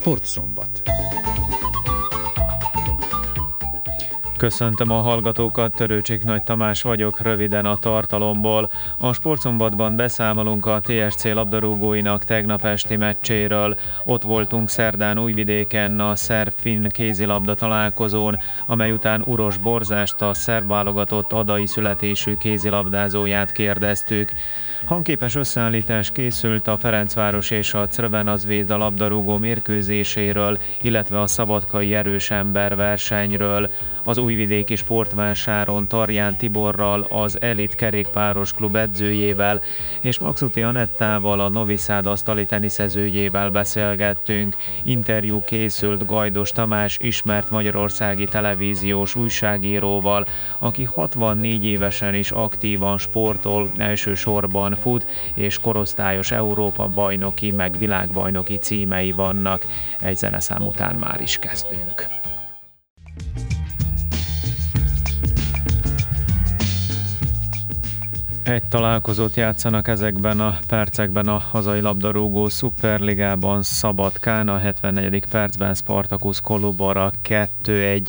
Sportszombat. Köszöntöm a hallgatókat, Törőcsik Nagy Tamás vagyok, röviden a tartalomból. A sportszombatban beszámolunk a TSC labdarúgóinak tegnap esti meccséről. Ott voltunk szerdán Újvidéken a szerb-finn kézilabda találkozón, amely után Uros Borzást a szerb válogatott adai születésű kézilabdázóját kérdeztük. Hangképes összeállítás készült a Ferencváros és a Crvenazvézda labdarúgó mérkőzéséről, illetve a szabadkai erős ember versenyről. Az újvidéki sportvásáron Tarján Tiborral, az Elit kerékpáros klub edzőjével és Maxuti Anettával, a Novi Sad asztali teniszezőjével beszélgettünk. Interjú készült Gajdos Tamás, ismert magyarországi televíziós újságíróval, aki 64 évesen is aktívan sportol, elsősorban fut, és korosztályos Európa bajnoki, meg világbajnoki címei vannak. Egy zeneszám után már is kezdünk. Egy találkozót játszanak ezekben a percekben a hazai labdarúgó szuperligában Szabadkán, a 74. percben Spartacus Kolubara 2-1.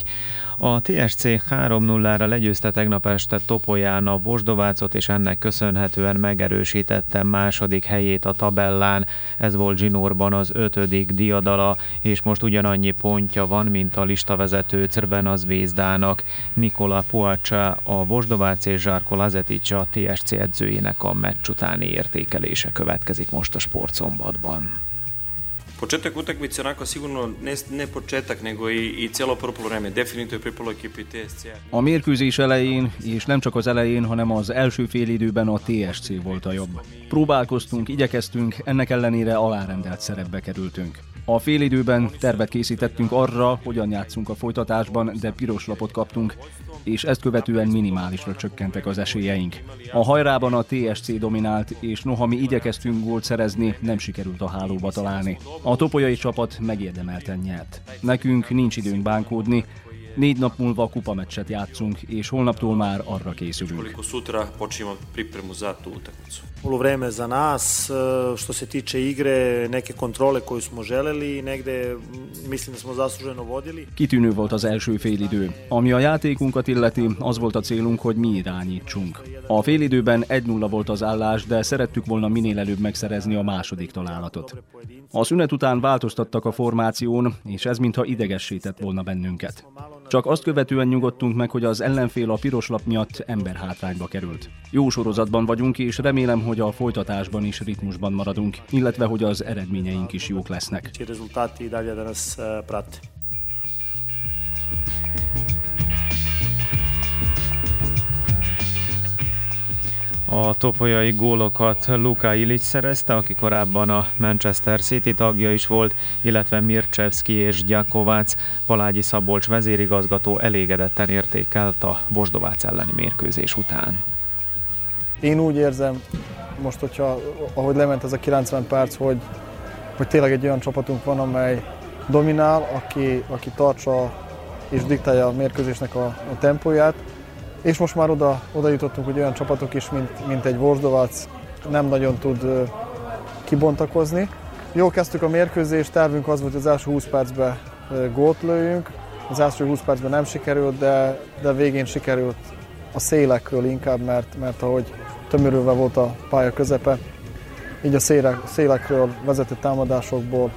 A TSC 3-0-ra legyőzte tegnap este Topolyán a Vosdovácot, és ennek köszönhetően megerősítette második helyét a tabellán. Ez volt Zsinórban az ötödik diadala, és most ugyanannyi pontja van, mint a listavezető Crben az Vézdának. Nikola Puacsa, a Vosdovác és Zsárko Lazetic a TSC edzőjének a meccs utáni értékelése következik most a sportszombatban. Početak utakmice onako sigurno ne, ne početak, nego i, i cijelo prvo vreme. Definitív je pripalo ekipi TSC. A mérkőzés elején, és nem csak az elején, hanem az első fél időben a TSC volt a jobb. Próbálkoztunk, igyekeztünk, ennek ellenére alárendelt szerepbe kerültünk. A félidőben tervet készítettünk arra, hogyan játszunk a folytatásban, de piros lapot kaptunk, és ezt követően minimálisra csökkentek az esélyeink. A hajrában a TSC dominált, és noha mi igyekeztünk gólt szerezni, nem sikerült a hálóba találni. A topolyai csapat megérdemelten nyert. Nekünk nincs időnk bánkódni, Négy nap múlva kupameccset játszunk, és holnaptól már arra készülünk. Polovreme za nas, e, što se tiče igre, neke kontrole koju smo želeli, negde mislim da smo zasluženo vodili. Kitűnő volt az első félidő. Ami a játékunkat illeti, az volt a célunk, hogy mi irányítsunk. A félidőben 1-0 volt az állás, de szerettük volna minél előbb megszerezni a második találatot. A szünet után változtattak a formáción, és ez mintha idegessített volna bennünket. Csak azt követően nyugodtunk meg, hogy az ellenfél a piros lap miatt emberhátrányba került. Jó sorozatban vagyunk, és remélem, hogy a folytatásban is ritmusban maradunk, illetve hogy az eredményeink is jók lesznek. A topolyai gólokat Luka Ilic szerezte, aki korábban a Manchester City tagja is volt, illetve Mircsevski és Gyakovács, Palágyi Szabolcs vezérigazgató elégedetten értékelt a Vosdovác elleni mérkőzés után. Én úgy érzem, most, hogyha ahogy lement ez a 90 perc, hogy, hogy tényleg egy olyan csapatunk van, amely dominál, aki, aki tartsa és diktálja a mérkőzésnek a, a tempóját, és most már oda, oda jutottunk, hogy olyan csapatok is, mint, mint egy Vorsdovac nem nagyon tud kibontakozni. Jó kezdtük a mérkőzést, tervünk az volt, hogy az első 20 percben gólt lőjünk. Az első 20 percben nem sikerült, de, de végén sikerült a szélekről inkább, mert, mert ahogy tömörülve volt a pálya közepe, így a szélek, szélekről vezetett támadásokból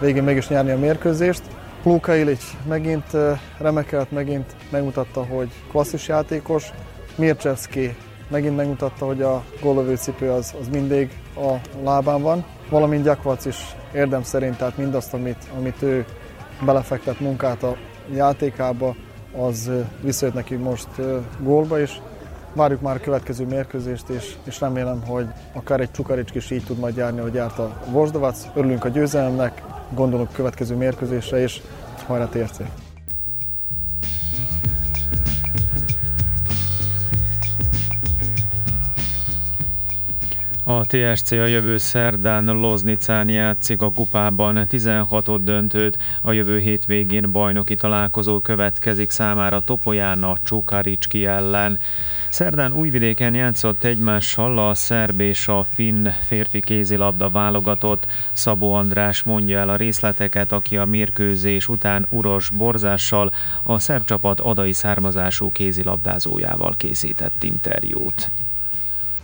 végén mégis nyerni a mérkőzést. Luka Ilic megint remekelt, megint megmutatta, hogy klasszis játékos. Mircsevski megint megmutatta, hogy a góllövő cipő az, az mindig a lábán van. Valamint Gyakvac is érdem szerint, tehát mindazt, amit, amit ő belefektett munkát a játékába, az visszajött neki most gólba is. Várjuk már a következő mérkőzést, és, és remélem, hogy akár egy Csukarics is így tud majd járni, hogy járt a Vosdovac. Örülünk a győzelemnek, gondolok következő mérkőzésre is, hajrá TRC! A TSC a jövő szerdán Loznicán játszik a kupában 16 döntőt, a jövő hétvégén bajnoki találkozó következik számára Topolyána Csukaricski ellen. Szerdán Újvidéken játszott egymással a szerb és a finn férfi kézilabda válogatott. Szabó András mondja el a részleteket, aki a mérkőzés után uros borzással a szerb csapat adai származású kézilabdázójával készített interjút.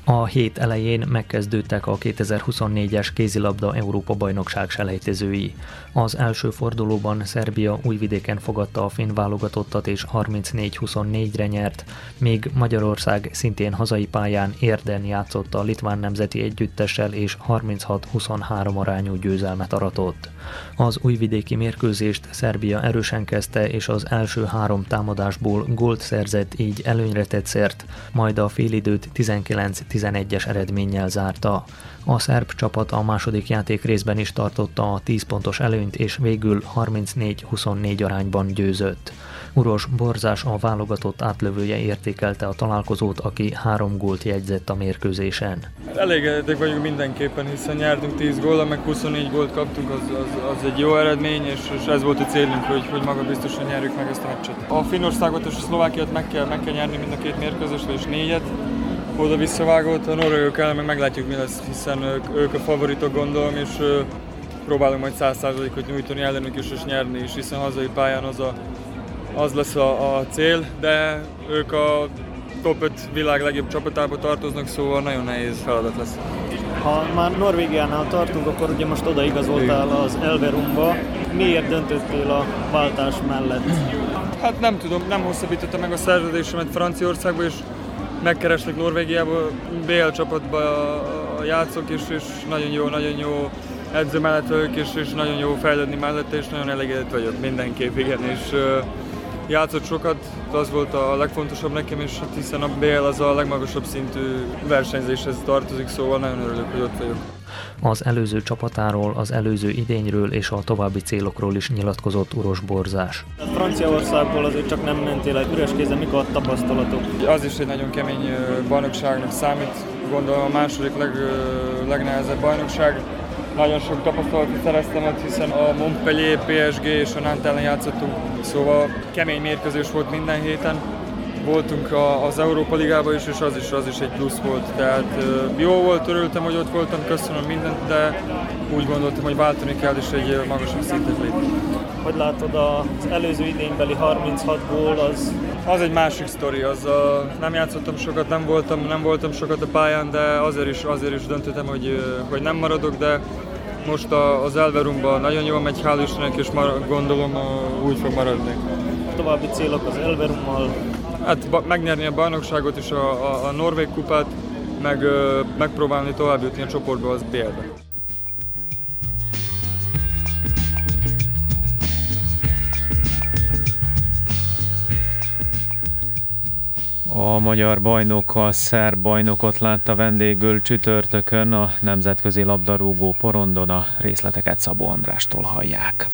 A hét elején megkezdődtek a 2024-es kézilabda Európa bajnokság selejtezői. Az első fordulóban Szerbia újvidéken fogadta a finn válogatottat és 34-24-re nyert, míg Magyarország szintén hazai pályán érden játszott a litván nemzeti együttessel és 36-23 arányú győzelmet aratott. Az újvidéki mérkőzést Szerbia erősen kezdte, és az első három támadásból gólt szerzett, így előnyre tett szert, majd a félidőt 19-11-es eredménnyel zárta. A szerb csapat a második játék részben is tartotta a 10 pontos előnyt, és végül 34-24 arányban győzött. Uros Borzás a válogatott átlövője értékelte a találkozót, aki három gólt jegyzett a mérkőzésen. Elégedettek vagyunk mindenképpen, hiszen nyertünk 10 góllal, meg 24 gólt kaptunk, az, az, az egy jó eredmény, és, és ez volt a célunk, hogy, hogy maga biztosan nyerjük meg ezt a meccset. A Finnországot és a Szlovákiát meg kell, meg kell nyerni mind a két mérkőzést, és négyet, oda visszavágott, a norvégok ellen meg meglátjuk mi lesz, hiszen ők, ők a favoritok gondolom, és próbálunk majd 100%-ot nyújtani ellenük is, és nyerni is, hiszen hazai pályán az a az lesz a, a cél, de ők a top 5 világ legjobb csapatába tartoznak, szóval nagyon nehéz feladat lesz. Ha már Norvégiánál tartunk, akkor ugye most odaigazoltál az Elverumba. Miért döntöttél a váltás mellett? Hát nem tudom, nem hosszabbítottam meg a szerződésemet Franciaországba, és megkerestek Norvégiába, BL csapatba játszok, és, és nagyon jó, nagyon jó edző mellett vagyok, és, és nagyon jó fejlődni mellett, és nagyon elégedett vagyok mindenképp, igen, és játszott sokat, az volt a legfontosabb nekem, és hát hiszen a BL az a legmagasabb szintű versenyzéshez tartozik, szóval nagyon örülök, hogy ott vagyok. Az előző csapatáról, az előző idényről és a további célokról is nyilatkozott Uros Borzás. A Franciaországból azért csak nem mentél egy üres kézzel, mik a tapasztalatok? Az is egy nagyon kemény bajnokságnak számít, gondolom a második leg, legnehezebb bajnokság nagyon sok tapasztalatot szereztem hiszen a Montpellier, PSG és a Nantes ellen játszottunk, szóval kemény mérkőzés volt minden héten. Voltunk az Európa Ligában is, és az is, az is egy plusz volt. Tehát jó volt, örültem, hogy ott voltam, köszönöm mindent, de úgy gondoltam, hogy váltani kell, és egy magasabb szintet lépni. Hogy látod az előző idénybeli 36 gól, az... Az egy másik sztori, az a, nem játszottam sokat, nem voltam, nem voltam sokat a pályán, de azért is, azért is döntöttem, hogy, hogy nem maradok, de most az Elverumban nagyon jól megy, hál' Istennek, és mar- gondolom úgy fog maradni. További célok az Elverummal? Hát megnyerni a bajnokságot és a, a, a Norvég kupát, meg megpróbálni tovább jutni a csoportba az BL-be. A magyar bajnok a szerb bajnokot látta vendégül csütörtökön a nemzetközi labdarúgó porondon a részleteket Szabó Andrástól hallják.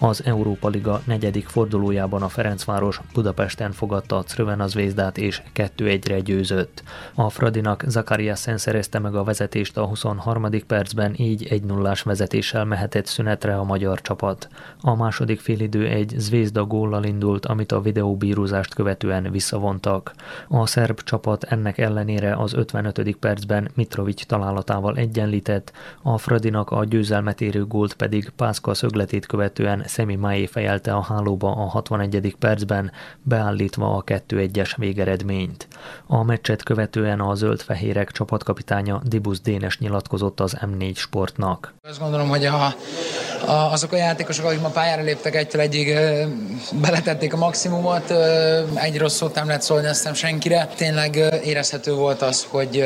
Az Európa Liga negyedik fordulójában a Ferencváros Budapesten fogadta a Cröven Zvézdát és 2-1-re győzött. A Fradinak Zakariasen szerezte meg a vezetést a 23. percben, így egy nullás vezetéssel mehetett szünetre a magyar csapat. A második félidő egy Zvézda góllal indult, amit a videóbírózást követően visszavontak. A szerb csapat ennek ellenére az 55. percben Mitrovic találatával egyenlített, a Fradinak a győzelmet érő gólt pedig Pászka szögletét követően Szemi Máé fejelte a hálóba a 61. percben, beállítva a 2-1-es végeredményt. A meccset követően a zöld-fehérek csapatkapitánya Dibusz Dénes nyilatkozott az M4 sportnak. Azt gondolom, hogy a, a, azok a játékosok, akik ma pályára léptek egytől egyig, beletették a maximumot, egy rossz szót nem lehet szólni, aztán senkire. Tényleg érezhető volt az, hogy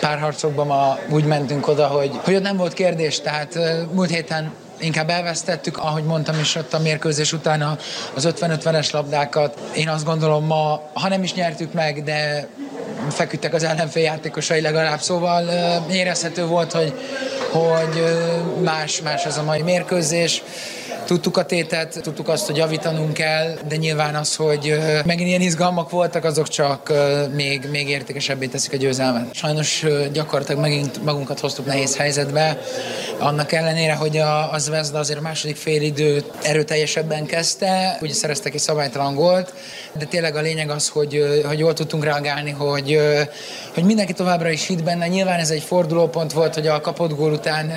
párharcokban ma úgy mentünk oda, hogy, hogy ott nem volt kérdés, tehát múlt héten inkább elvesztettük, ahogy mondtam is ott a mérkőzés után az 50-50-es labdákat. Én azt gondolom ma, ha nem is nyertük meg, de feküdtek az ellenfél játékosai legalább, szóval érezhető volt, hogy, hogy más, más az a mai mérkőzés. Tudtuk a tétet, tudtuk azt, hogy javítanunk kell, de nyilván az, hogy megint ilyen izgalmak voltak, azok csak még, még értékesebbé teszik a győzelmet. Sajnos gyakorlatilag megint magunkat hoztuk nehéz helyzetbe, annak ellenére, hogy a, a Zvezda azért a második félidőt erőteljesebben kezdte, ugye szereztek egy szabálytalan gólt, de tényleg a lényeg az, hogy, hogy jól tudtunk reagálni, hogy, hogy mindenki továbbra is hit benne. Nyilván ez egy fordulópont volt, hogy a kapott gól után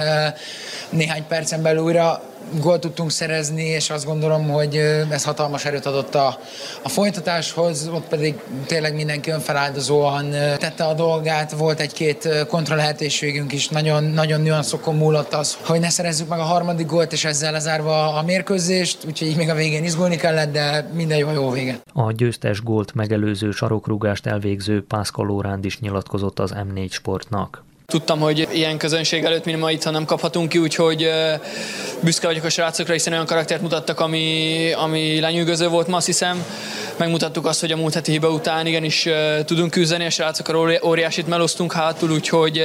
néhány percen belül újra gólt tudtunk szerezni, és azt gondolom, hogy ez hatalmas erőt adott a, a folytatáshoz, ott pedig tényleg mindenki önfeláldozóan tette a dolgát, volt egy-két kontrolllehetőségünk is, nagyon, nagyon nüanszokon múlott az, hogy ne szerezzük meg a harmadik gólt, és ezzel lezárva a mérkőzést, úgyhogy így még a végén izgulni kellett, de minden jó, jó vége. A győztes gólt megelőző sarokrúgást elvégző Pászka Lóránd is nyilatkozott az M4 sportnak. Tudtam, hogy ilyen közönség előtt mi ma itt nem kaphatunk ki, úgyhogy büszke vagyok a srácokra, hiszen olyan karaktert mutattak, ami, ami lenyűgöző volt ma, azt hiszem. Megmutattuk azt, hogy a múlt heti hiba után igenis tudunk küzdeni, a srácokkal óriásit melosztunk hátul, úgyhogy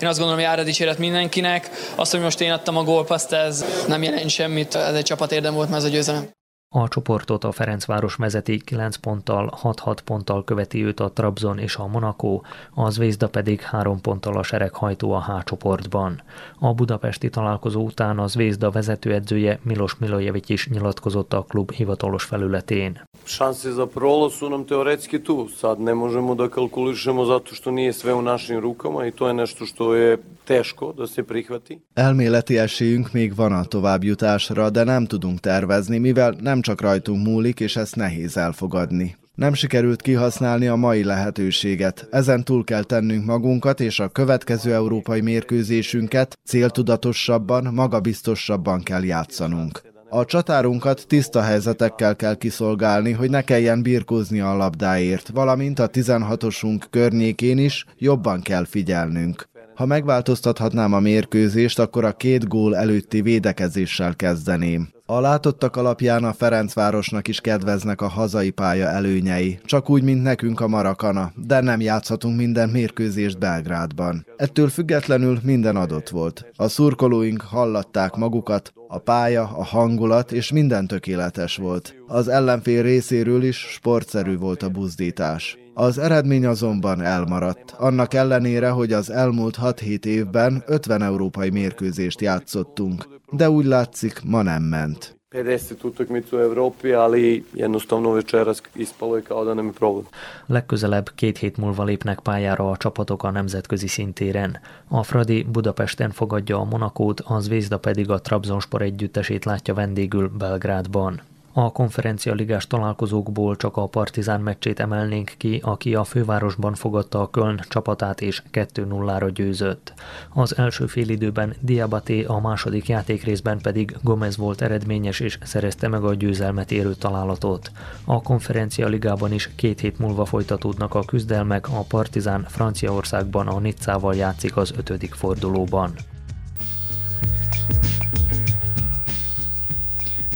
én azt gondolom, hogy jár a dicséret mindenkinek. Azt, hogy most én adtam a gólpaszt, ez nem jelent semmit, ez egy csapat érdem volt, mert ez a győzelem. A csoportot a Ferencváros vezeti 9 ponttal, 6-6 ponttal követi őt a Trabzon és a Monaco, a Zvezda pedig 3 ponttal a sereghajtó a H csoportban. A budapesti találkozó után a Zvezda vezetőedzője Milos Milojevic is nyilatkozott a klub hivatalos felületén. Šanse za prolaz su nam teoretski tu. Sad ne možemo da kalkulišemo zato što nije sve u našim rukama i to je nešto što je teško da se prihvati. Elméleti esélyünk még van a továbbjutásra, de nem tudunk tervezni, mivel nem csak rajtunk múlik, és ezt nehéz elfogadni. Nem sikerült kihasználni a mai lehetőséget. Ezen túl kell tennünk magunkat, és a következő európai mérkőzésünket céltudatosabban, magabiztosabban kell játszanunk. A csatárunkat tiszta helyzetekkel kell kiszolgálni, hogy ne kelljen birkózni a labdáért, valamint a 16-osunk környékén is jobban kell figyelnünk. Ha megváltoztathatnám a mérkőzést, akkor a két gól előtti védekezéssel kezdeném. A látottak alapján a Ferencvárosnak is kedveznek a hazai pálya előnyei, csak úgy, mint nekünk a Marakana, de nem játszhatunk minden mérkőzést Belgrádban. Ettől függetlenül minden adott volt. A szurkolóink hallatták magukat, a pálya, a hangulat és minden tökéletes volt. Az ellenfél részéről is sportszerű volt a buzdítás. Az eredmény azonban elmaradt, annak ellenére, hogy az elmúlt 6-7 évben 50 európai mérkőzést játszottunk, de úgy látszik, ma nem ment. 50 utakmicu u Evropi, ali jednostavno večeras ispalo je kao da nam je problem. Legközelebb két hét múlva lépnek pályára a csapatok a nemzetközi szintéren. A Fradi Budapesten fogadja a Monakót, az Zvezda pedig a Trabzonspor együttesét látja vendégül Belgrádban. A konferencialigás találkozókból csak a Partizán meccsét emelnénk ki, aki a fővárosban fogadta a Köln csapatát és 2-0-ra győzött. Az első félidőben Diabaté, a második játékrészben pedig Gomez volt eredményes és szerezte meg a győzelmet érő találatot. A konferencialigában is két hét múlva folytatódnak a küzdelmek, a Partizán Franciaországban a Nizzával játszik az ötödik fordulóban.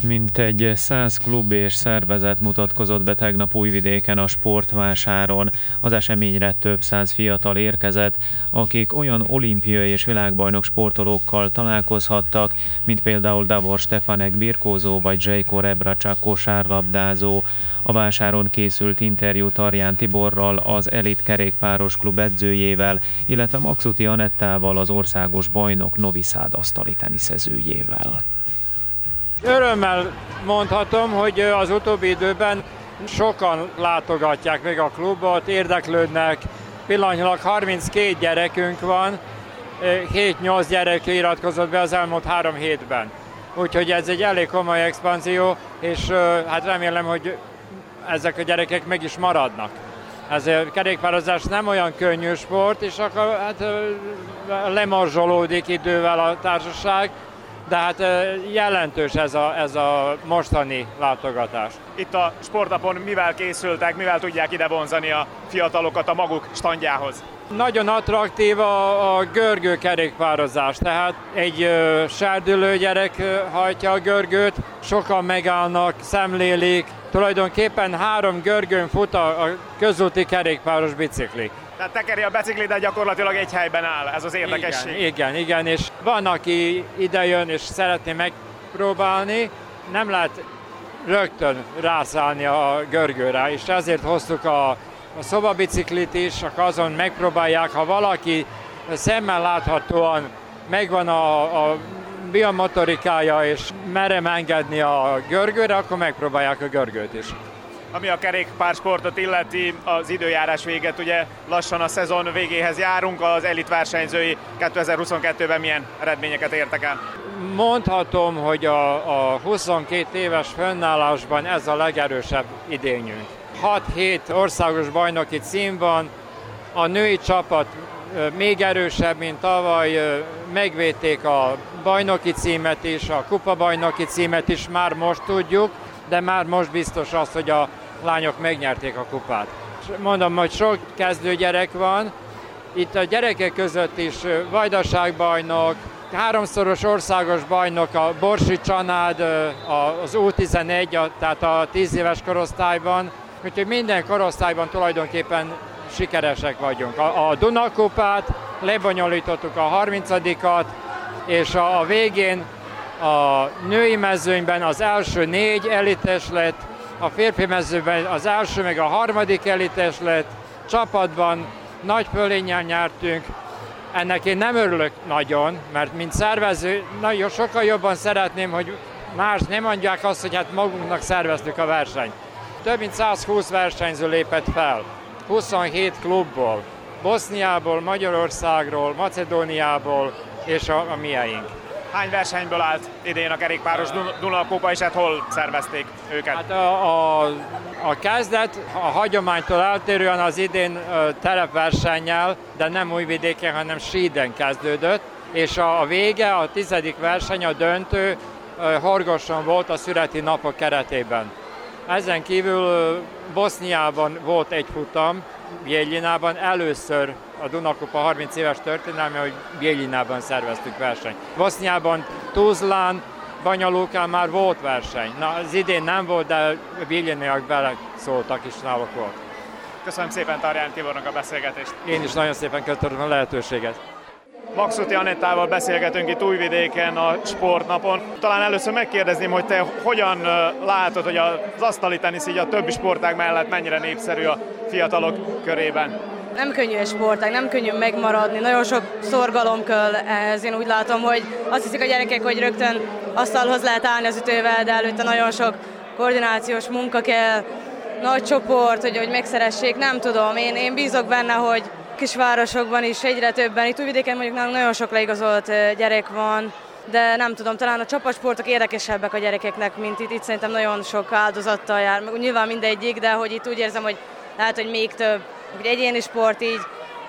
Mint egy száz klub és szervezet mutatkozott be tegnap Újvidéken a sportvásáron. Az eseményre több száz fiatal érkezett, akik olyan olimpiai és világbajnok sportolókkal találkozhattak, mint például Davor Stefanek birkózó vagy Zsejko Rebracsak kosárlabdázó. A vásáron készült interjú Tarján Tiborral, az Elit Kerékpáros Klub edzőjével, illetve Maxuti Anettával, az országos bajnok Noviszád asztali teniszezőjével. Örömmel mondhatom, hogy az utóbbi időben sokan látogatják meg a klubot, érdeklődnek. Pillanatnyilag 32 gyerekünk van, 7-8 gyerek iratkozott be az elmúlt három hétben. Úgyhogy ez egy elég komoly expanzió, és hát remélem, hogy ezek a gyerekek meg is maradnak. Ez a kerékpározás nem olyan könnyű sport, és akkor hát lemorzsolódik idővel a társaság, de hát jelentős ez a, ez a mostani látogatás. Itt a sportnapon mivel készültek, mivel tudják ide vonzani a fiatalokat a maguk standjához? Nagyon attraktív a, a görgő kerékpározás, tehát egy ö, sárdülő gyerek ö, hajtja a görgőt, sokan megállnak, szemlélik, tulajdonképpen három görgőn fut a, a közúti kerékpáros bicikli. Tehát tekeri a bicikli, de gyakorlatilag egy helyben áll, ez az érdekesség. Igen, igen, igen, és van, aki idejön és szeretné megpróbálni, nem lehet rögtön rászállni a görgőre, és ezért hoztuk a, a szobabiciklit is, akkor azon megpróbálják, ha valaki szemmel láthatóan megvan a, a biomotorikája, és merem engedni a görgőre, akkor megpróbálják a görgőt is. Ami a kerékpársportot illeti, az időjárás véget, ugye lassan a szezon végéhez járunk, az elit versenyzői 2022-ben milyen eredményeket értek el? Mondhatom, hogy a, a 22 éves fönnállásban ez a legerősebb idényünk. 6-7 országos bajnoki cím van, a női csapat még erősebb, mint tavaly, megvédték a bajnoki címet is, a kupabajnoki címet is, már most tudjuk, de már most biztos az, hogy a lányok megnyerték a kupát. Mondom, hogy sok kezdő gyerek van, itt a gyerekek között is vajdaságbajnok, háromszoros országos bajnok a Borsi Csanád, az U11, tehát a 10 éves korosztályban, úgyhogy minden korosztályban tulajdonképpen sikeresek vagyunk. A, Dunakupát lebonyolítottuk a 30-at, és a, a végén a női mezőnyben az első négy elites lett, a férfi mezőben az első meg a harmadik elites lett, csapatban nagy fölényen nyertünk, ennek én nem örülök nagyon, mert mint szervező nagyon sokkal jobban szeretném, hogy más nem mondják azt, hogy hát magunknak szerveztük a versenyt. Több mint 120 versenyző lépett fel, 27 klubból, Boszniából, Magyarországról, Macedóniából és a, a mieink. Hány versenyből állt idén a kerékpáros Dunakupa, és hát hol szervezték őket? Hát a, a, a kezdet a hagyománytól eltérően az idén terepversennyel, de nem újvidéken, hanem síden kezdődött, és a, a vége, a tizedik verseny, a döntő Horgoson volt a szüreti napok keretében. Ezen kívül Boszniában volt egy futam, Bielinában először a Dunakupa 30 éves történelme, hogy Bielinában szerveztük versenyt. Boszniában, Tuzlán, Banyalókán már volt verseny. Na, az idén nem volt, de Bieliniak bele szóltak, és náluk volt. Köszönöm szépen Tarján Tibornak a beszélgetést. Én is nagyon szépen köszönöm a lehetőséget. Maxuti Anettával beszélgetünk itt Újvidéken a sportnapon. Talán először megkérdezném, hogy te hogyan látod, hogy az asztali tenisz így a többi sportág mellett mennyire népszerű a fiatalok körében? Nem könnyű egy sportág, nem könnyű megmaradni, nagyon sok szorgalom kell ehhez. Én úgy látom, hogy azt hiszik a gyerekek, hogy rögtön asztalhoz lehet állni az ütővel, de előtte nagyon sok koordinációs munka kell, nagy csoport, hogy, hogy megszeressék, nem tudom. Én, én bízok benne, hogy kisvárosokban is egyre többen. Itt Újvidéken mondjuk nagyon sok leigazolt gyerek van, de nem tudom, talán a csapatsportok érdekesebbek a gyerekeknek, mint itt. Itt szerintem nagyon sok áldozattal jár. Nyilván mindegyik, de hogy itt úgy érzem, hogy lehet, hogy még több. Hogy egyéni sport így,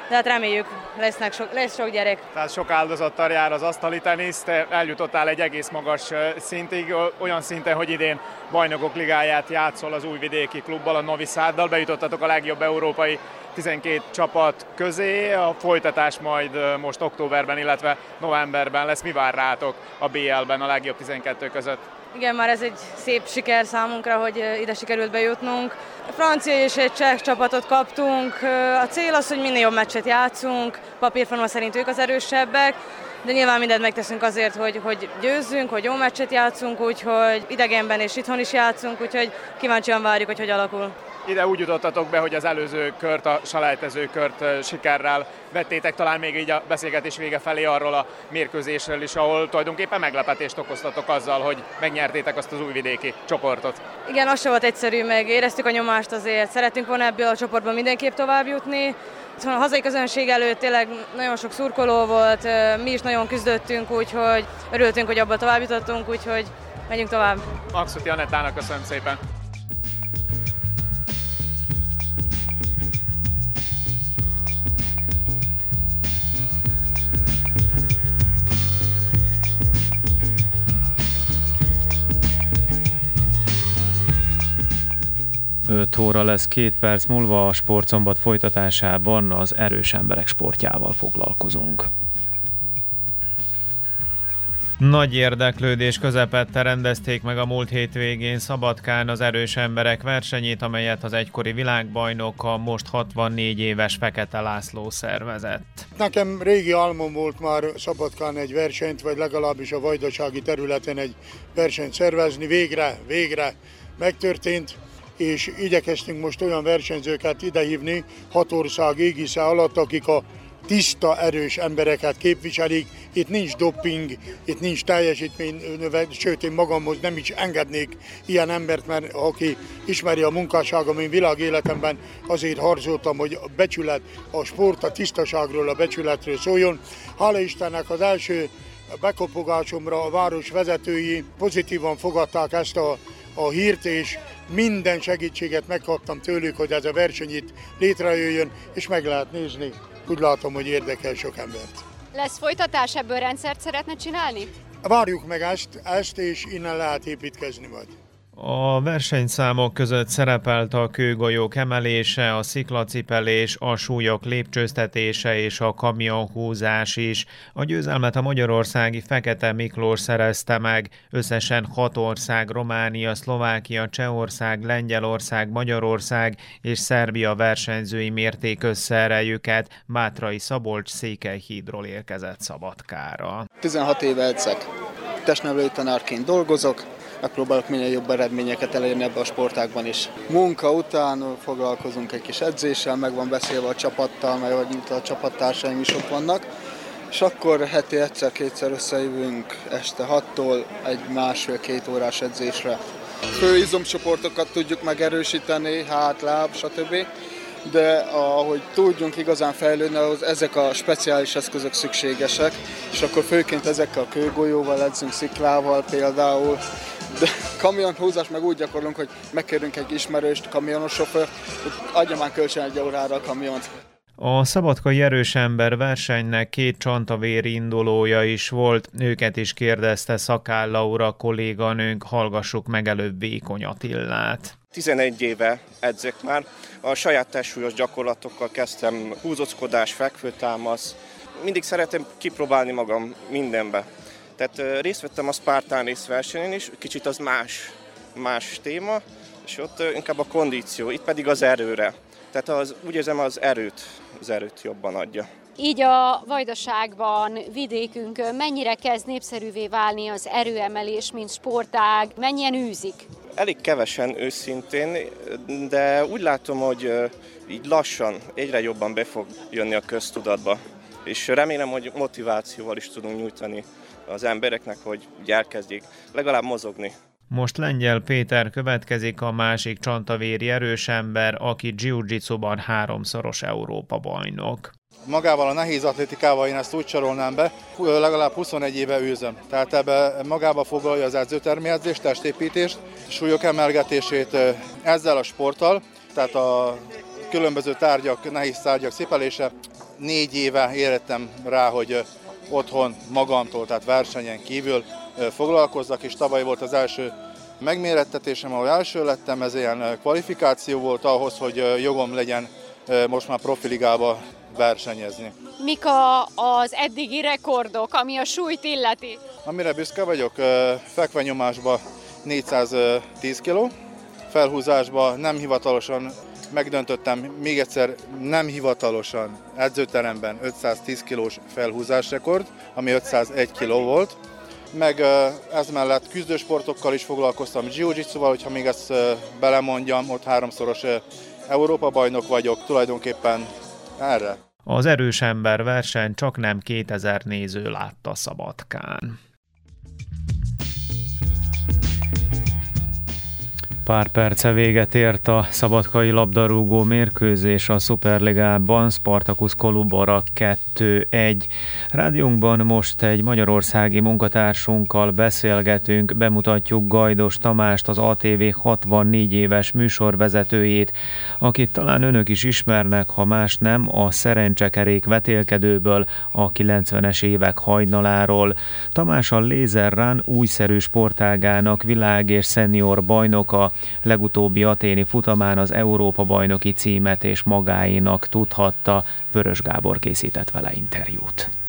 de hát reméljük, lesznek sok, lesz sok gyerek. Tehát sok áldozattal jár az asztali tenisz, te eljutottál egy egész magas szintig, olyan szinten, hogy idén bajnokok ligáját játszol az újvidéki klubbal, a Novi Száddal, bejutottatok a legjobb európai 12 csapat közé. A folytatás majd most októberben, illetve novemberben lesz. Mi vár rátok a BL-ben a legjobb 12 között? Igen, már ez egy szép siker számunkra, hogy ide sikerült bejutnunk. A francia és egy cseh csapatot kaptunk. A cél az, hogy minél jobb meccset játszunk. Papírforma szerint ők az erősebbek, de nyilván mindent megteszünk azért, hogy, hogy győzzünk, hogy jó meccset játszunk, úgyhogy idegenben és itthon is játszunk, úgyhogy kíváncsian várjuk, hogy hogy alakul. Ide úgy jutottatok be, hogy az előző kört, a salejtező kört sikerrel vettétek talán még így a beszélgetés vége felé arról a mérkőzésről is, ahol tulajdonképpen meglepetést okoztatok azzal, hogy megnyertétek azt az újvidéki csoportot. Igen, az sem volt egyszerű, meg éreztük a nyomást azért. Szeretünk volna ebből a csoportból mindenképp tovább jutni. A hazai közönség előtt tényleg nagyon sok szurkoló volt, mi is nagyon küzdöttünk, úgyhogy örültünk, hogy abba tovább jutottunk, úgyhogy megyünk tovább. Maxuti Anettának köszönöm szépen! Öt óra lesz két perc múlva a sportszombat folytatásában az erős emberek sportjával foglalkozunk. Nagy érdeklődés közepette rendezték meg a múlt hétvégén Szabadkán az erős emberek versenyét, amelyet az egykori világbajnok a most 64 éves Fekete László szervezett. Nekem régi álmom volt már Szabadkán egy versenyt, vagy legalábbis a vajdasági területen egy versenyt szervezni. Végre, végre megtörtént és igyekeztünk most olyan versenyzőket idehívni hat ország égisze alatt, akik a tiszta, erős embereket képviselik. Itt nincs doping, itt nincs teljesítmény, sőt én magamhoz nem is engednék ilyen embert, mert aki ismeri a munkásságom, én világéletemben azért harcoltam, hogy a becsület, a sport a tisztaságról, a becsületről szóljon. Hála Istennek az első bekopogásomra a város vezetői pozitívan fogadták ezt a, a hírt, és minden segítséget megkaptam tőlük, hogy ez a verseny itt létrejöjjön, és meg lehet nézni úgy látom, hogy érdekel sok embert. Lesz folytatás, ebből rendszert szeretne csinálni? Várjuk meg ezt, ezt és innen lehet építkezni majd. A versenyszámok között szerepelt a kőgolyók emelése, a sziklacipelés, a súlyok lépcsőztetése és a kamionhúzás is. A győzelmet a magyarországi Fekete Miklós szerezte meg. Összesen hat ország, Románia, Szlovákia, Csehország, Lengyelország, Magyarország és Szerbia versenyzői mérték össze erejüket. Bátrai Szabolcs Székelyhídról érkezett Szabadkára. 16 éve edzek. Testnevelő tanárként dolgozok, megpróbálok minél jobb eredményeket elérni ebbe a sportágban is. Munka után foglalkozunk egy kis edzéssel, meg van beszélve a csapattal, mert vagy a csapattársaim is ott vannak, és akkor heti egyszer-kétszer összejövünk este 6-tól egy másfél-két órás edzésre. Fő izomcsoportokat tudjuk megerősíteni, hát, láb, stb de ahogy tudjunk igazán fejlődni, ahhoz ezek a speciális eszközök szükségesek, és akkor főként ezekkel a kőgolyóval edzünk, sziklával például, de kamionhúzás meg úgy gyakorlunk, hogy megkérünk egy ismerőst, kamionos sofőr, hogy adja már kölcsön egy órára a kamiont. A szabadkai erős ember versenynek két csantavér indulója is volt, őket is kérdezte Szakáll Laura kolléganőnk, hallgassuk meg előbb Vékony Attillát. 11 éve edzek már, a saját testsúlyos gyakorlatokkal kezdtem húzockodás, fekvőtámasz, mindig szeretem kipróbálni magam mindenbe. Tehát részt vettem a Spartan rész versenyen is, kicsit az más, más téma, és ott inkább a kondíció, itt pedig az erőre. Tehát az, úgy érzem, az erőt, az erőt jobban adja. Így a vajdaságban, vidékünkön mennyire kezd népszerűvé válni az erőemelés, mint sportág, mennyien űzik? Elég kevesen őszintén, de úgy látom, hogy így lassan egyre jobban be fog jönni a köztudatba. És remélem, hogy motivációval is tudunk nyújtani az embereknek, hogy elkezdjék legalább mozogni. Most Lengyel Péter következik a másik csantavéri erős ember, aki jiu háromszoros Európa bajnok. Magával a nehéz atlétikával én ezt úgy sorolnám be, legalább 21 éve űzöm. Tehát ebbe magába foglalja az edzőtermélyedzést, testépítést, súlyok emelgetését ezzel a sporttal, tehát a különböző tárgyak, nehéz tárgyak szipelése. Négy éve érettem rá, hogy otthon magamtól, tehát versenyen kívül foglalkozzak, és tavaly volt az első megmérettetésem, ahol első lettem, ez ilyen kvalifikáció volt ahhoz, hogy jogom legyen most már profiligába versenyezni. Mik a, az eddigi rekordok, ami a súlyt illeti? Amire büszke vagyok, fekvenyomásban 410 kg, felhúzásban nem hivatalosan megdöntöttem még egyszer nem hivatalosan edzőteremben 510 kilós felhúzás rekord, ami 501 kiló volt. Meg ez mellett küzdősportokkal is foglalkoztam, jiu-jitsuval, hogyha még ezt belemondjam, ott háromszoros Európa bajnok vagyok, tulajdonképpen erre. Az erős ember verseny csak nem 2000 néző látta Szabadkán. Pár perce véget ért a szabadkai labdarúgó mérkőzés a Superligában, Spartacus Kolubora 2-1. Rádiónkban most egy magyarországi munkatársunkkal beszélgetünk, bemutatjuk Gajdos Tamást, az ATV 64 éves műsorvezetőjét, akit talán önök is ismernek, ha más nem, a szerencsekerék vetélkedőből, a 90-es évek hajnaláról. Tamás a Laser Run újszerű sportágának világ és szenior bajnoka, Legutóbbi aténi futamán az Európa bajnoki címet és magáinak tudhatta, Vörös Gábor készített vele interjút.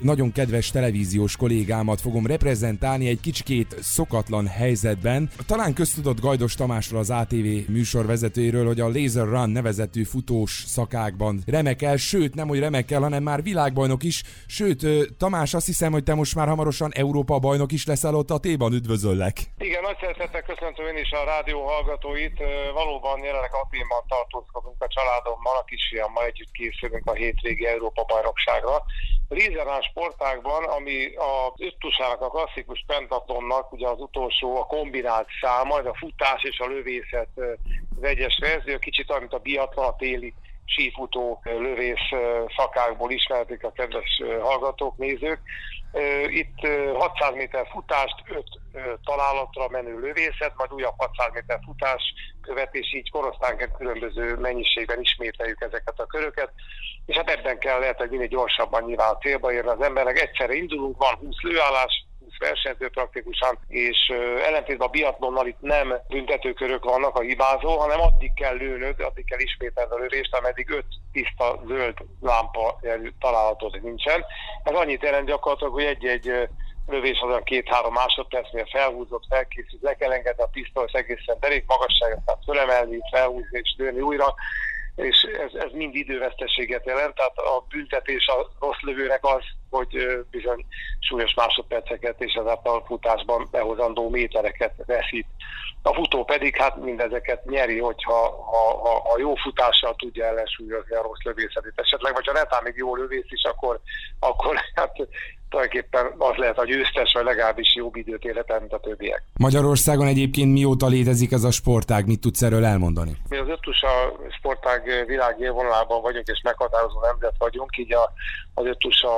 Nagyon kedves televíziós kollégámat fogom reprezentálni egy kicsikét szokatlan helyzetben. Talán köztudott Gajdos Tamásról az ATV műsorvezetőjéről, hogy a Laser Run nevezetű futós szakákban remekel, sőt nem, hogy remekel, hanem már világbajnok is, sőt Tamás azt hiszem, hogy te most már hamarosan Európa bajnok is leszel ott a téban, üdvözöllek! Igen, nagy szeretettel köszöntöm én is a rádió hallgatóit. Valóban jelenleg Aténban tartózkodunk a családommal, a kisfiammal együtt készülünk a hétvégi Európa bajnokságra. Lézerán sportágban, ami a öttusának, a klasszikus pentatonnak, ugye az utolsó a kombinált száma, ez a futás és a lövészet vegyes verzió, kicsit olyan, a biatlon, a téli sífutó lövész szakákból ismerték a kedves hallgatók, nézők. Itt 600 méter futást, 5 találatra menő lövészet, majd újabb 600 méter futás követ, és így korosztánként különböző mennyiségben ismételjük ezeket a köröket. És hát ebben kell lehet, hogy minél gyorsabban nyilván a célba érni az embernek. Egyszerre indulunk, van 20 lőállás, versenyző praktikusan, és ellentétben a biatlonnal itt nem büntetőkörök vannak a hibázó, hanem addig kell lőnöd, addig kell ismételni a lövést, ameddig öt tiszta zöld lámpa találatod nincsen. Ez annyit jelent gyakorlatilag, hogy egy-egy lövés azon két-három másodpercnél felhúzott, felkészült, le kell engedni a pisztolyt egészen derék magasságot, tehát fölemelni, felhúzni és lőni újra és ez, ez mind időveszteséget jelent, tehát a büntetés a rossz lövőnek az, hogy bizony súlyos másodperceket és ezáltal futásban behozandó métereket veszít. A futó pedig hát mindezeket nyeri, hogyha ha, ha, ha jó futással tudja ellensúlyozni a rossz lövészetét esetleg, vagy ha netán még jó lövész is, akkor, akkor hát tulajdonképpen az lehet a győztes, vagy legalábbis jobb időt élete, mint a többiek. Magyarországon egyébként mióta létezik ez a sportág, mit tudsz erről elmondani? Mi az ötusa sportág világ élvonalában vagyunk, és meghatározó nemzet vagyunk, így a, az ötusa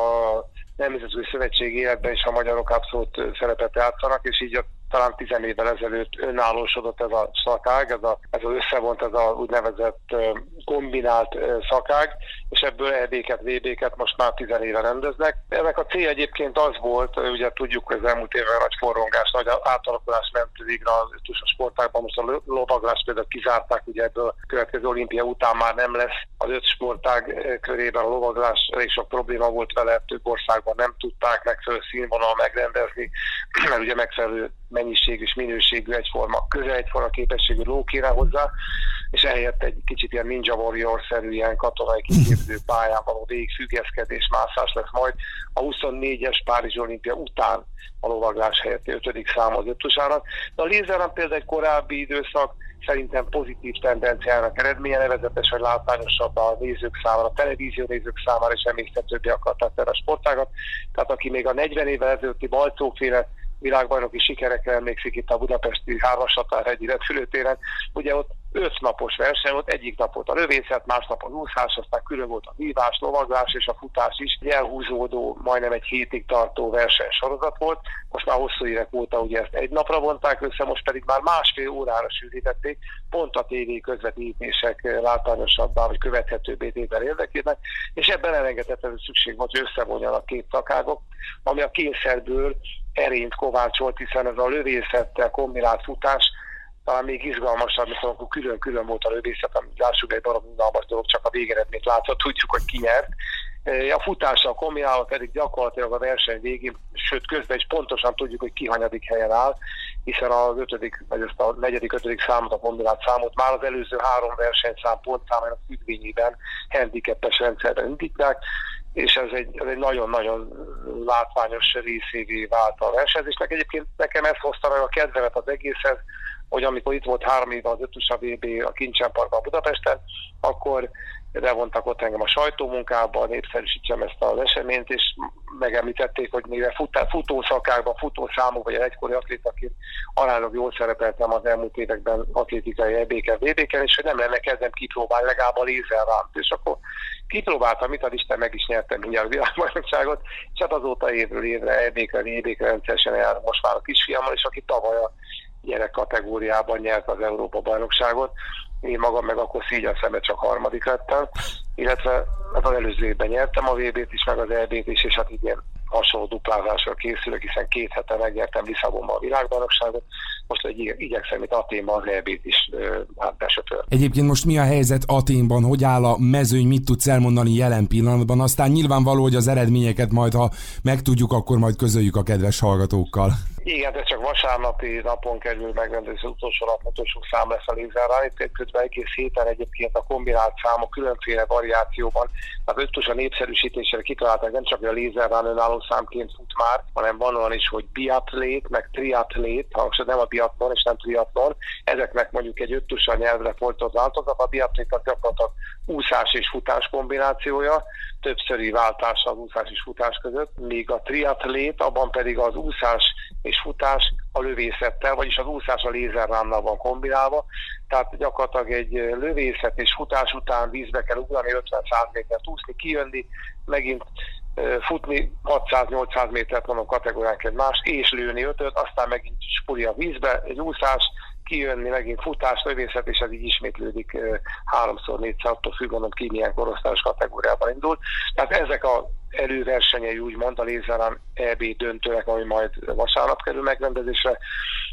Nemzetközi Szövetség életben is a magyarok abszolút szerepet játszanak, és így a talán tizen évvel ezelőtt önállósodott ez a szakág, ez, a, ez az összevont, ez a úgynevezett kombinált szakág, és ebből EB-ket, VB-ket most már tizen éve rendeznek. Ennek a célja egyébként az volt, ugye tudjuk, hogy az elmúlt évben nagy forrongás, nagy átalakulás ment végre az a sportágban, most a lovaglás például kizárták, ugye ebből a következő olimpia után már nem lesz az öt sportág körében a lovaglás, elég sok probléma volt vele, több országban nem tudták megfelelő színvonal megrendezni, mert ugye megfelelő mennyiség és minőségű egyforma, közel egyforma képességű ló kéne hozzá, és ehelyett egy kicsit ilyen Ninja Warrior-szerű ilyen katonai kiképző pályán való végfüggeszkedés, mászás lesz majd. A 24-es Párizs olimpia után a lovaglás helyett 5. szám az ötusának. De a lézeren például egy korábbi időszak szerintem pozitív tendenciának eredménye, nevezetes, hogy látványosabb a nézők számára, a televízió nézők számára, és emésztetőbbé akarták erre a sportágat. Tehát aki még a 40 évvel ezelőtti balcóféle világbajnoki sikerekre emlékszik itt a budapesti hármasatárhegyi repülőtéren. Ugye ott öt napos verseny volt, egyik napot a lövészet, másnap a úszás, aztán külön volt a vívás, lovaglás és a futás is. Egy elhúzódó, majdnem egy hétig tartó versenysorozat volt. Most már hosszú évek óta ugye ezt egy napra vonták össze, most pedig már másfél órára sűrítették, pont a tévé közvetítések látványosabbá vagy követhetőbbé tétel érdekében, és ebben elengedhetetlenül szükség volt, hogy összevonjanak két szakágok, ami a kényszerből erényt kovácsolt, hiszen ez a lövészettel kombinált futás talán még izgalmasabb, mint amikor külön-külön volt a lövészet, ami lássuk egy darab unalmas dolog, csak a végeredményt látszott, tudjuk, hogy ki nyert. E, a futással kombinálva pedig gyakorlatilag a verseny végén, sőt közben is pontosan tudjuk, hogy ki hanyadik helyen áll, hiszen az ötödik, vagy ezt a negyedik, ötödik számot, a kombinált számot már az előző három versenyszám pontszámának függvényében handicapes rendszerben indítják, és ez egy, ez egy nagyon-nagyon látványos részévé vált a versenyzésnek. Egyébként nekem ez hozta meg a kedvemet az egészhez, hogy amikor itt volt három éve az ötusa VB a Kincsen Parkban Budapesten, akkor levontak ott engem a sajtómunkába, népszerűsítsem ezt az eseményt, és megemlítették, hogy mivel futószakákban, futószámok, vagy egy egykori atlétaként aránylag jól szerepeltem az elmúlt években atlétikai EB-ken, VB-ken, és hogy nem lenne kezdem kipróbálni legalább a lézerránt. És akkor kipróbáltam, mit ad Isten, meg is nyertem mindjárt a világbajnokságot, és hát azóta évről évre EB-kre, EB-kre rendszeresen jár most már a kisfiammal, és aki tavaly a gyerek kategóriában nyert az Európa bajnokságot. Én magam meg akkor szígyen szembe csak harmadik lettem, illetve hát az előző évben nyertem a VB-t is, meg az EB-t is, és hát igen, hasonló duplázással készülök, hiszen két hete megnyertem Lisszabonban a világbajnokságot, most egy igyekszem itt Aténban az EB-t is hát besöpör. Egyébként most mi a helyzet Aténban, hogy áll a mezőny, mit tudsz elmondani jelen pillanatban? Aztán nyilvánvaló, hogy az eredményeket majd, ha megtudjuk, akkor majd közöljük a kedves hallgatókkal. Igen, ez csak vasárnapi napon kerül megrendezés, az utolsó nap utolsó szám lesz a lézerrel. Itt közben egész héten egyébként a kombinált számok különféle variációban, az ötös a népszerűsítésére kitalálták, nem csak a lézerrel önálló számként fut már, hanem van olyan is, hogy biatlét, meg triatlét, ha nem a biatlon és nem triatlon, ezeknek mondjuk egy ötös nyelvre fordított változat, a biatlét az gyakorlatilag úszás és futás kombinációja, többszöri váltás az úszás és futás között, míg a triatlét, abban pedig az úszás és futás a lövészettel, vagyis az úszás a lézerránnal van kombinálva, tehát gyakorlatilag egy lövészet és futás után vízbe kell ugrani, 50-100 métert úszni, kijönni, megint futni 600-800 métert van a kategóriánk más, és lőni ötöt, aztán megint spuli a vízbe, egy úszás, kijönni, megint futás, lövészet, és ez így ismétlődik háromszor, négyszer, attól függ, mondom ki milyen korosztályos kategóriában indul. Tehát ezek a előversenyei úgymond a Lézerán EB döntőnek, ami majd vasárnap kerül megrendezésre.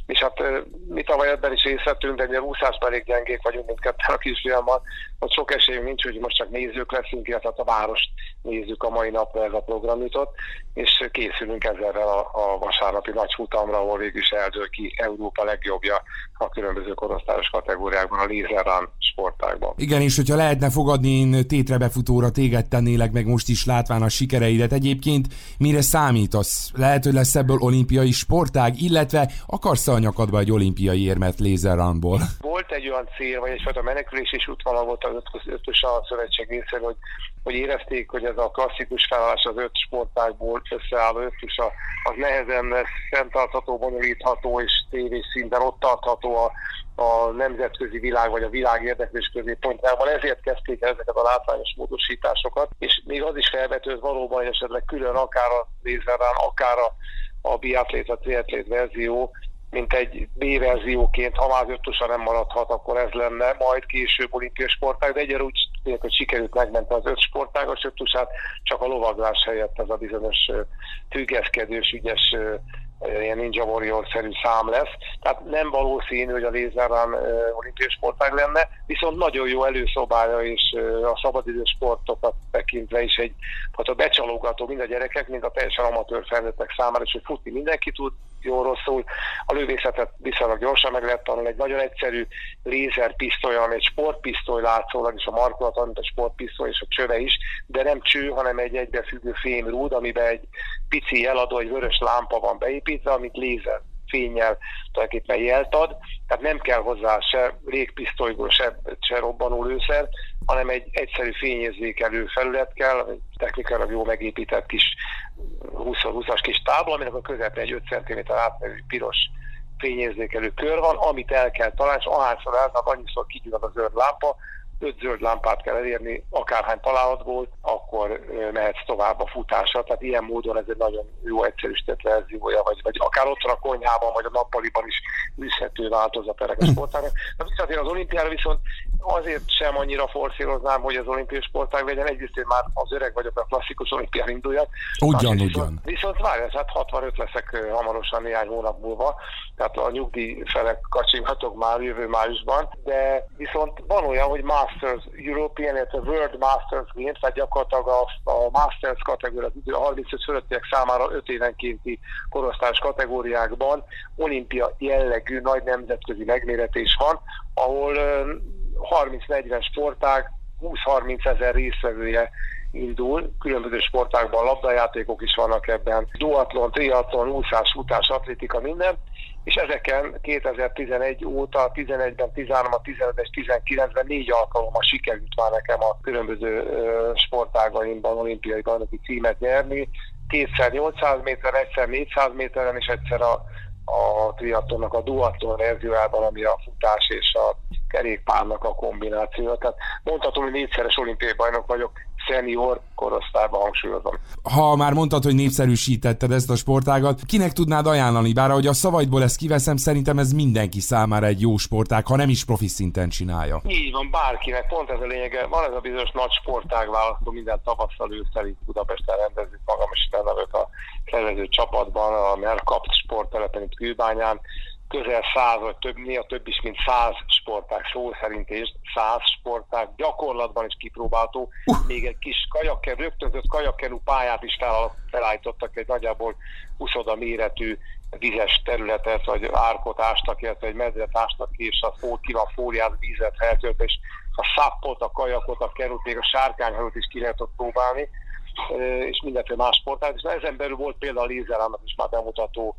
És hát mi tavaly ebben is észrettünk, de mi a úszásban elég gyengék vagyunk mindketten a kisfiammal, ott sok esélyünk nincs, hogy most csak nézők leszünk, illetve hát a várost nézzük a mai napra ez a program jutott, és készülünk ezzel a, a vasárnapi nagy futamra, ahol végül is eldől ki Európa legjobbja a különböző korosztályos kategóriákban, a Lézerán sportágban. Igen, és hogyha lehetne fogadni, én tétrebefutóra téged tennélek meg most is látván a sikereidet. Egyébként mire számítasz? Lehet, hogy lesz ebből olimpiai sportág, illetve akarsz a nyakadba egy olimpiai érmet lézerrunból? Volt egy olyan cél, vagy egyfajta menekülés és útvonal volt az ötös a szövetség részéről, hogy, hogy érezték, hogy ez a klasszikus felállás az öt sportágból összeálló ötös, az nehezen lesz fenntartható, bonyolítható és tévés szinten ott tartható a, a nemzetközi világ vagy a világ érdeklés középpontjában, ezért kezdték ezeket a látványos módosításokat, és még az is felvetőd valóban, hogy esetleg külön akár a lézerrán, akár a, a biatlét, a triatlét verzió, mint egy B-verzióként, ha már ötösen nem maradhat, akkor ez lenne majd később olimpiai sportág, de egyre úgy tényleg, hogy sikerült megment az öt sportágos ötösát, csak a lovaglás helyett ez a bizonyos tügeszkedős, ügyes ilyen Ninja Warrior-szerű szám lesz. Tehát nem valószínű, hogy a lézerrán olimpiai sportág lenne, viszont nagyon jó előszobája és a szabadidő sportokat tekintve is egy hát a becsalogató mind a gyerekek, mind a teljesen amatőr felnőttek számára, és hogy futni mindenki tud, jó rosszul. A lövészetet viszonylag gyorsan meg lehet tanulni. Egy nagyon egyszerű lézerpisztoly, ami egy sportpisztoly látszólag, és a markolat, mint a sportpisztoly és a csöve is, de nem cső, hanem egy egybefüggő fémrúd, amiben egy pici eladó, egy vörös lámpa van beépítve, amit lézer fényjel tulajdonképpen jelt ad, tehát nem kell hozzá se régpisztolyból, se, se robbanó lőszer, hanem egy egyszerű fényérzékelő felület kell, technikailag jó megépített kis 20-20-as kis tábla, aminek a közepén egy 5 cm átmérő piros fényérzékelő kör van, amit el kell találni, és ahányszor eltart, annyiszor kigyullad a zöld lámpa, öt zöld lámpát kell elérni, akárhány találatból, akkor mehetsz tovább a futásra. Tehát ilyen módon ez egy nagyon jó egyszerűsített verziója, vagy, vagy akár ott a konyhában, vagy a nappaliban is üzhető változat ennek a hm. sportának. De visszatérve az olimpiára viszont azért sem annyira forszíroznám, hogy az olimpiai sportág legyen. Egyrészt én már az öreg vagyok, a klasszikus olimpián induljak. Ugyan, ugyan. Viszont, viszont várj, hát 65 leszek hamarosan néhány hónap múlva, tehát a nyugdíj felek kacsinhatok már jövő májusban, de viszont van olyan, hogy Masters European, illetve World Masters Games, tehát gyakorlatilag a, a Masters kategória, a 35 fölöttiek számára 5 évenkénti korosztályos kategóriákban olimpia jellegű nagy nemzetközi megméretés van, ahol 30-40 sportág, 20-30 ezer részvevője indul, különböző sportákban labdajátékok is vannak ebben, duatlon, triatlon, úszás, futás, atlétika, minden, és ezeken 2011 óta, 11-ben, 13-ban, 15 és 19-ben négy alkalommal sikerült már nekem a különböző sportágaimban olimpiai bajnoki címet nyerni, kétszer 800 méter, egyszer 400 méteren, és egyszer a, a triatlonnak a duatlon verziójában, ami a futás és a kerékpárnak a kombináció. Tehát mondhatom, hogy négyszeres olimpiai bajnok vagyok, szenior korosztályban hangsúlyozom. Ha már mondtad, hogy népszerűsítetted ezt a sportágat, kinek tudnád ajánlani? Bár ahogy a szavaidból ezt kiveszem, szerintem ez mindenki számára egy jó sportág, ha nem is profi szinten csinálja. Így van, bárkinek, pont ez a lényege. Van ez a bizonyos nagy sportág választó, minden tavasszal ősszel itt Budapesten rendezzük magam, és benne a szervező csapatban, a Merkapt sporttelepen itt Kőbányán, közel száz, vagy több, néha több is, mint száz sportág, szó szerint és száz sportág gyakorlatban is kipróbálható. Még egy kis kajakker, rögtönzött kajakkerú pályát is fel, felállítottak egy nagyjából 20 méretű vizes területet, vagy árkot ástak, illetve egy medret ástak ki, és a fó, ki van fóliát, vízet feltölt, és a szappot, a kajakot, a került, még a sárkányhajót is ki lehet ott próbálni, és mindenféle más sportág. És ezen belül volt például a lézerának is már bemutató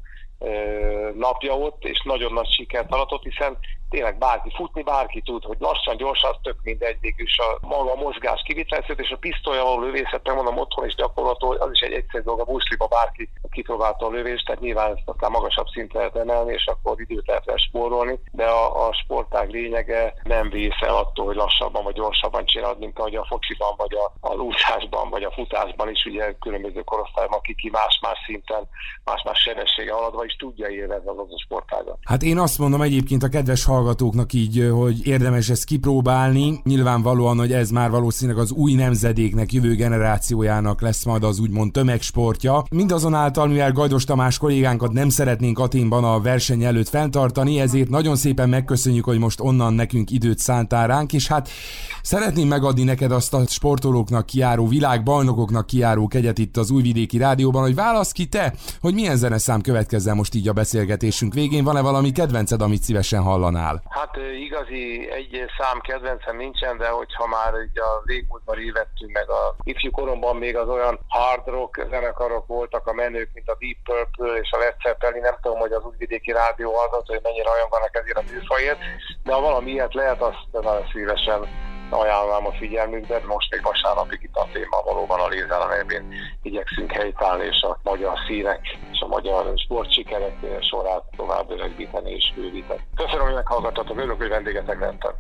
napja ott, és nagyon nagy sikert aratott, hiszen tényleg bárki futni, bárki tud, hogy lassan, gyorsan, az tök mindegy, és a maga a mozgás kivitelezhet, és a pisztolya való lövészet, megmondom otthon is gyakorlató, az is egy egyszerű dolog, a buszliba bárki kipróbálta a lövést, tehát nyilván ezt aztán magasabb szintre lehet emelni, és akkor időt lehet spórolni, de a, a sportág lényege nem vész el attól, hogy lassabban vagy gyorsabban csinálod, mint ahogy a fociban, vagy a, a lúzásban, vagy a futásban is, ugye különböző korosztályban, ki más-más szinten, más-más sebessége haladva is tudja élvezni az a sportágat. Hát én azt mondom egyébként a kedves hallgatóknak így, hogy érdemes ezt kipróbálni. Nyilvánvalóan, hogy ez már valószínűleg az új nemzedéknek, jövő generációjának lesz majd az úgymond tömegsportja. Mindazonáltal, mivel Gajdos Tamás kollégánkat nem szeretnénk Aténban a verseny előtt fenntartani, ezért nagyon szépen megköszönjük, hogy most onnan nekünk időt szántál ránk, és hát szeretném megadni neked azt a sportolóknak kiáró, világbajnokoknak kiáró kegyet itt az Újvidéki Rádióban, hogy válasz ki te, hogy milyen zeneszám következzen most így a beszélgetésünk végén. Van-e valami kedvenced, amit szívesen hallanál? Hát igazi egy szám kedvencem nincsen, de hogyha már így a régmúltban évettünk, meg a ifjú koromban még az olyan hard rock zenekarok voltak a menők, mint a Deep Purple és a Led Zeppelin, nem tudom, hogy az újvidéki rádió hallgat, hogy mennyire vannak ezért a műfajért, de ha valami ilyet lehet, azt nagyon szívesen ajánlom a figyelmükbe, most még vasárnapig itt a téma valóban a lézel, amelyben igyekszünk helytállni, és a magyar színek és a magyar sportsikerek sorát tovább öregbíteni és bővíteni. Köszönöm, hogy meghallgattatok, örülök, hogy vendégetek lettem.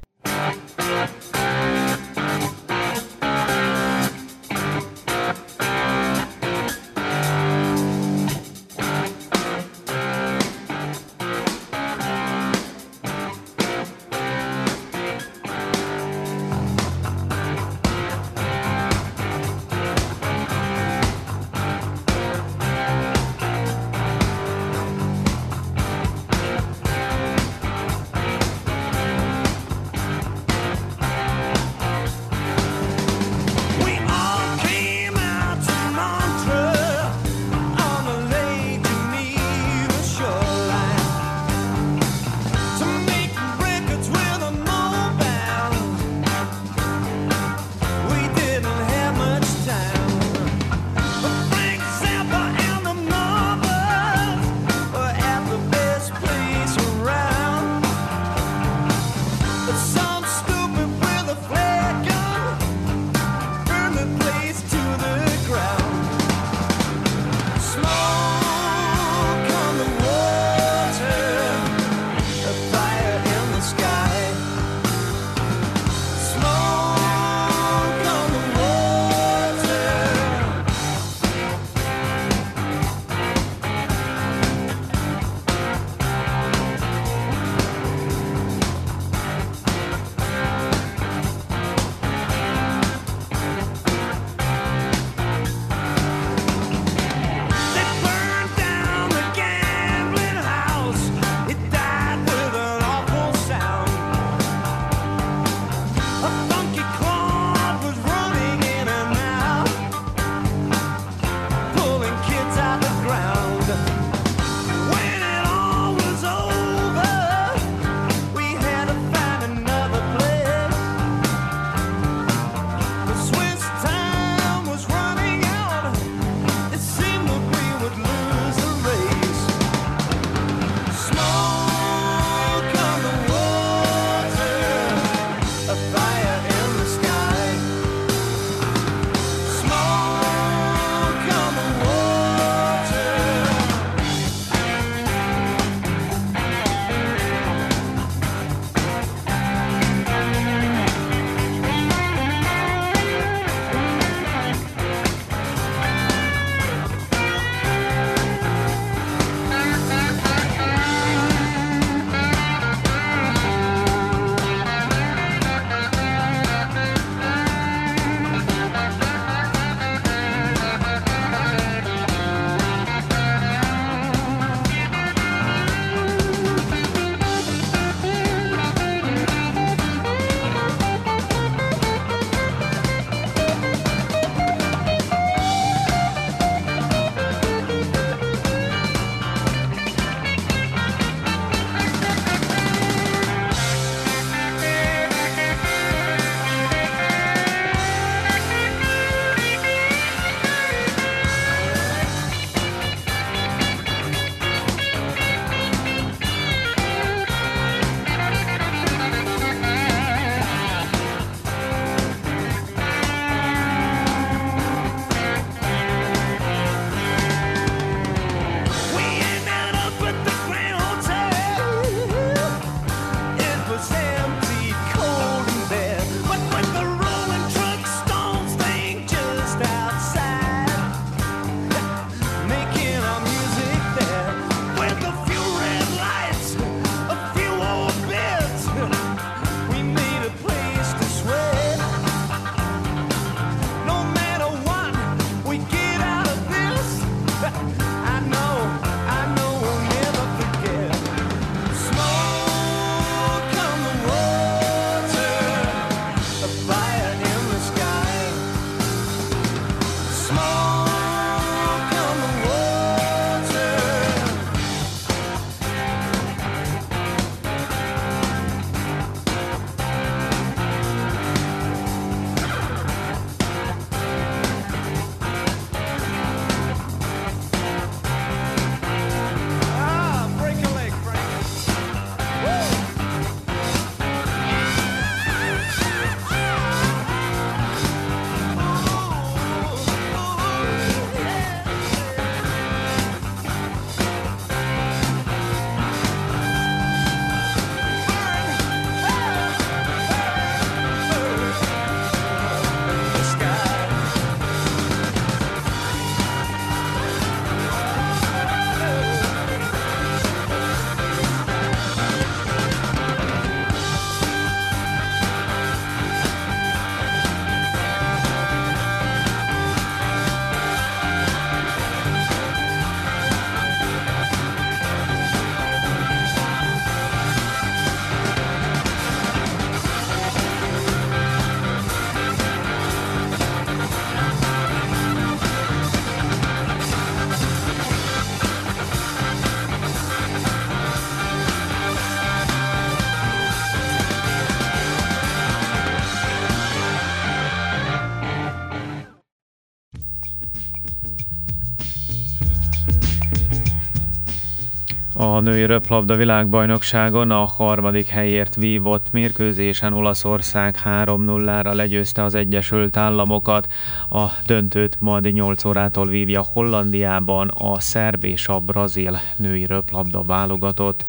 Női röplabda világbajnokságon a harmadik helyért vívott mérkőzésen Olaszország 3-0-ra legyőzte az Egyesült Államokat. A döntőt majd 8 órától vívja Hollandiában a szerb és a brazil női röplabda válogatott.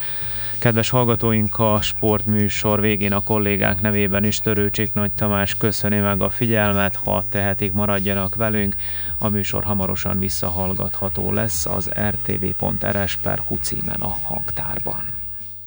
Kedves hallgatóink, a sportműsor végén a kollégánk nevében is Törőcsik Nagy Tamás köszöni meg a figyelmet, ha tehetik maradjanak velünk. A műsor hamarosan visszahallgatható lesz az rtv.rs per címen a hangtárban.